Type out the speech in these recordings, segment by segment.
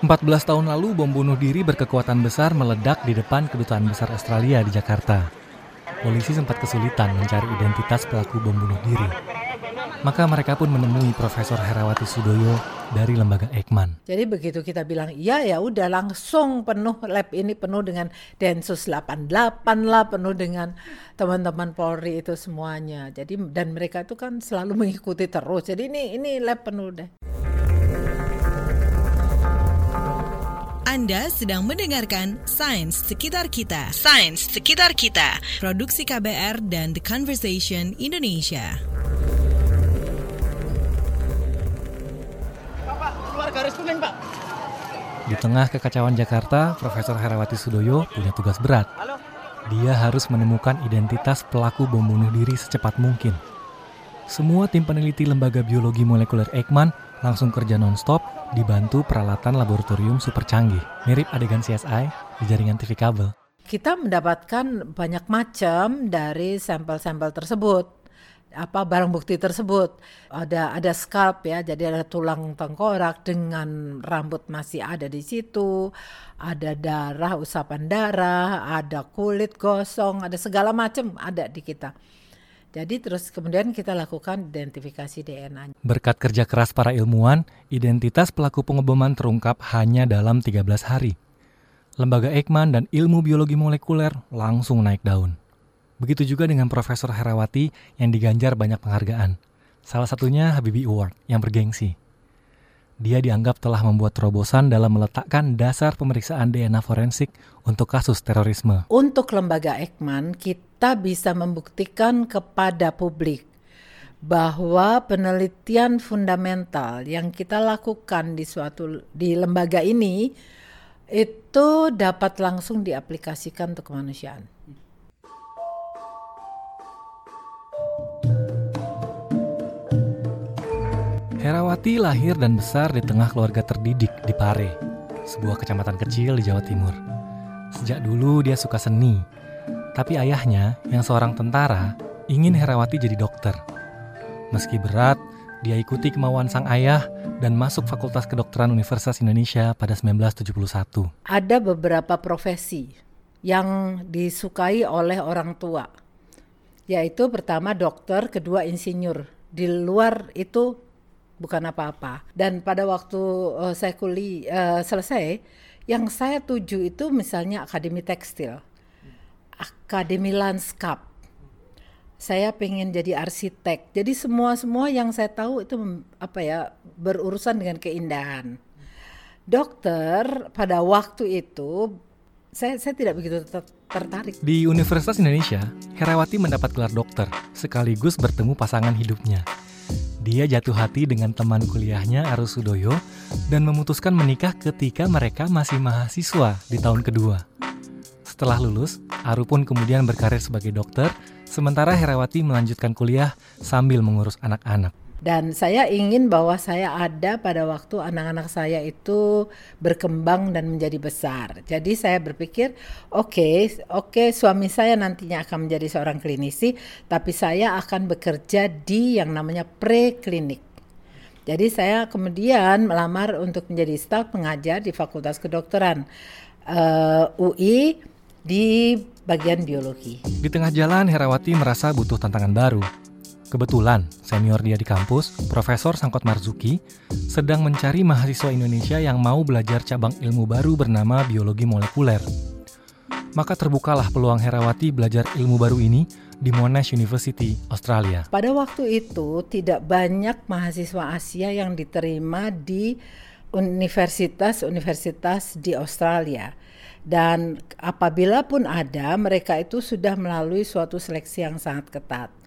Empat belas tahun lalu bom bunuh diri berkekuatan besar meledak di depan kedutaan besar Australia di Jakarta. Polisi sempat kesulitan mencari identitas pelaku bom bunuh diri. Maka mereka pun menemui Profesor Herawati Sudoyo dari lembaga Eijkman. Jadi begitu kita bilang iya ya udah langsung penuh lab ini penuh dengan Densus 88 lah penuh dengan teman-teman Polri itu semuanya. Jadi dan mereka itu kan selalu mengikuti terus. Jadi ini ini lab penuh deh. Anda sedang mendengarkan Sains Sekitar Kita. Sains Sekitar Kita. Produksi KBR dan The Conversation Indonesia. Kuning, Pak. Di tengah kekacauan Jakarta, Profesor Herawati Sudoyo punya tugas berat. Dia harus menemukan identitas pelaku bom bunuh diri secepat mungkin. Semua tim peneliti Lembaga Biologi Molekuler Eijkman langsung kerja nonstop dibantu peralatan laboratorium super canggih, mirip adegan CSI di jaringan TV kabel. Kita mendapatkan banyak macam dari sampel-sampel tersebut apa barang bukti tersebut ada ada scalp ya jadi ada tulang tengkorak dengan rambut masih ada di situ ada darah usapan darah ada kulit gosong ada segala macam ada di kita jadi terus kemudian kita lakukan identifikasi DNA. Berkat kerja keras para ilmuwan, identitas pelaku pengeboman terungkap hanya dalam 13 hari. Lembaga Eijkman dan ilmu biologi molekuler langsung naik daun. Begitu juga dengan Profesor Herawati yang diganjar banyak penghargaan. Salah satunya Habibie Award yang bergengsi. Dia dianggap telah membuat terobosan dalam meletakkan dasar pemeriksaan DNA forensik untuk kasus terorisme. Untuk lembaga Ekman, kita bisa membuktikan kepada publik bahwa penelitian fundamental yang kita lakukan di suatu di lembaga ini itu dapat langsung diaplikasikan untuk kemanusiaan. Herawati lahir dan besar di tengah keluarga terdidik di Pare, sebuah kecamatan kecil di Jawa Timur. Sejak dulu dia suka seni, tapi ayahnya yang seorang tentara ingin Herawati jadi dokter. Meski berat, dia ikuti kemauan sang ayah dan masuk Fakultas Kedokteran Universitas Indonesia pada 1971. Ada beberapa profesi yang disukai oleh orang tua, yaitu pertama dokter, kedua insinyur. Di luar itu bukan apa-apa. Dan pada waktu uh, saya kuliah uh, selesai, yang saya tuju itu misalnya akademi tekstil, akademi lanskap. Saya pengen jadi arsitek. Jadi semua semua yang saya tahu itu apa ya berurusan dengan keindahan. Dokter pada waktu itu saya saya tidak begitu tertarik. Di Universitas Indonesia, Herawati mendapat gelar dokter sekaligus bertemu pasangan hidupnya dia jatuh hati dengan teman kuliahnya Arus Sudoyo dan memutuskan menikah ketika mereka masih mahasiswa di tahun kedua. Setelah lulus, Aru pun kemudian berkarir sebagai dokter, sementara Herawati melanjutkan kuliah sambil mengurus anak-anak. Dan saya ingin bahwa saya ada pada waktu anak-anak saya itu berkembang dan menjadi besar. Jadi saya berpikir, oke, okay, oke okay, suami saya nantinya akan menjadi seorang klinisi, tapi saya akan bekerja di yang namanya preklinik. Jadi saya kemudian melamar untuk menjadi staf pengajar di Fakultas Kedokteran uh, eh, UI di bagian biologi. Di tengah jalan Herawati merasa butuh tantangan baru Kebetulan, senior dia di kampus, Profesor Sangkot Marzuki, sedang mencari mahasiswa Indonesia yang mau belajar cabang ilmu baru bernama biologi molekuler. Maka terbukalah peluang Herawati belajar ilmu baru ini di Monash University, Australia. Pada waktu itu, tidak banyak mahasiswa Asia yang diterima di universitas-universitas di Australia. Dan apabila pun ada, mereka itu sudah melalui suatu seleksi yang sangat ketat.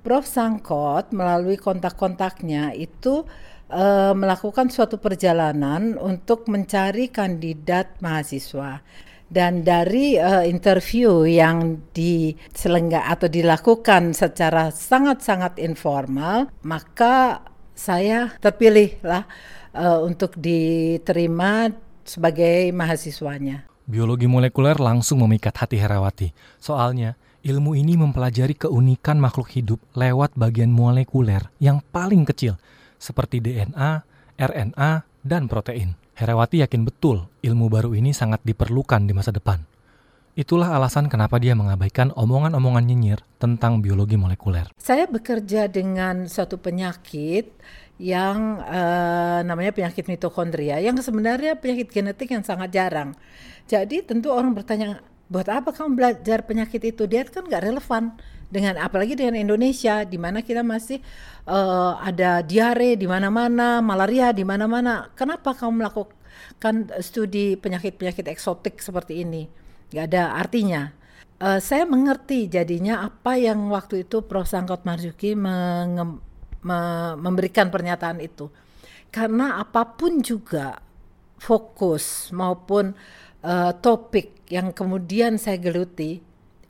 Prof Sangkot melalui kontak-kontaknya itu uh, melakukan suatu perjalanan untuk mencari kandidat mahasiswa dan dari uh, interview yang diselengga atau dilakukan secara sangat-sangat informal maka saya terpilih lah uh, untuk diterima sebagai mahasiswanya. Biologi molekuler langsung memikat hati Herawati. Soalnya Ilmu ini mempelajari keunikan makhluk hidup lewat bagian molekuler yang paling kecil, seperti DNA, RNA, dan protein. Herawati yakin betul ilmu baru ini sangat diperlukan di masa depan. Itulah alasan kenapa dia mengabaikan omongan-omongan nyinyir tentang biologi molekuler. Saya bekerja dengan suatu penyakit yang uh, namanya penyakit mitokondria, yang sebenarnya penyakit genetik yang sangat jarang. Jadi tentu orang bertanya, buat apa kamu belajar penyakit itu? Dia kan nggak relevan dengan apalagi dengan Indonesia, di mana kita masih uh, ada diare di mana-mana, malaria di mana-mana. Kenapa kamu melakukan kan studi penyakit-penyakit eksotik seperti ini nggak ada artinya uh, saya mengerti jadinya apa yang waktu itu Prof Sangkot Marzuki me memberikan pernyataan itu karena apa pun juga fokus maupun uh, topik yang kemudian saya geluti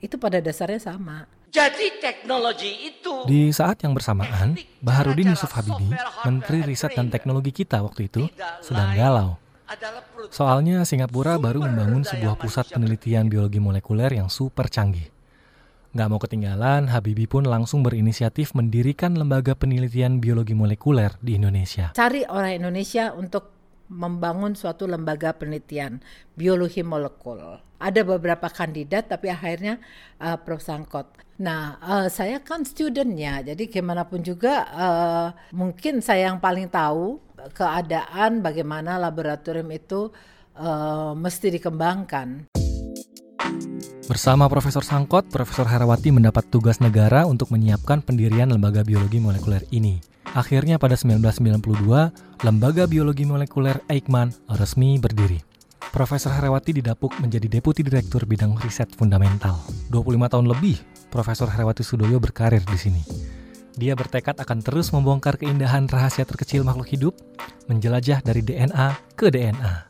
itu pada dasarnya sama. Jadi teknologi itu Di saat yang bersamaan, Baharudin Yusuf Habibie, Menteri Riset dan Teknologi kita waktu itu, sedang galau Soalnya Singapura baru membangun sebuah pusat penelitian biologi molekuler yang super canggih. Nggak mau ketinggalan, Habibie pun langsung berinisiatif mendirikan lembaga penelitian biologi molekuler di Indonesia. Cari orang Indonesia untuk membangun suatu lembaga penelitian biologi molekul. Ada beberapa kandidat tapi akhirnya uh, Prof Sangkot. Nah, uh, saya kan studentnya, jadi gimana juga uh, mungkin saya yang paling tahu keadaan bagaimana laboratorium itu uh, mesti dikembangkan. Bersama Profesor Sangkot, Profesor Herawati mendapat tugas negara untuk menyiapkan pendirian lembaga biologi molekuler ini. Akhirnya pada 1992, Lembaga Biologi Molekuler Eijkman resmi berdiri. Profesor Herawati didapuk menjadi Deputi Direktur Bidang Riset Fundamental. 25 tahun lebih, Profesor Herawati Sudoyo berkarir di sini. Dia bertekad akan terus membongkar keindahan rahasia terkecil makhluk hidup, menjelajah dari DNA ke DNA.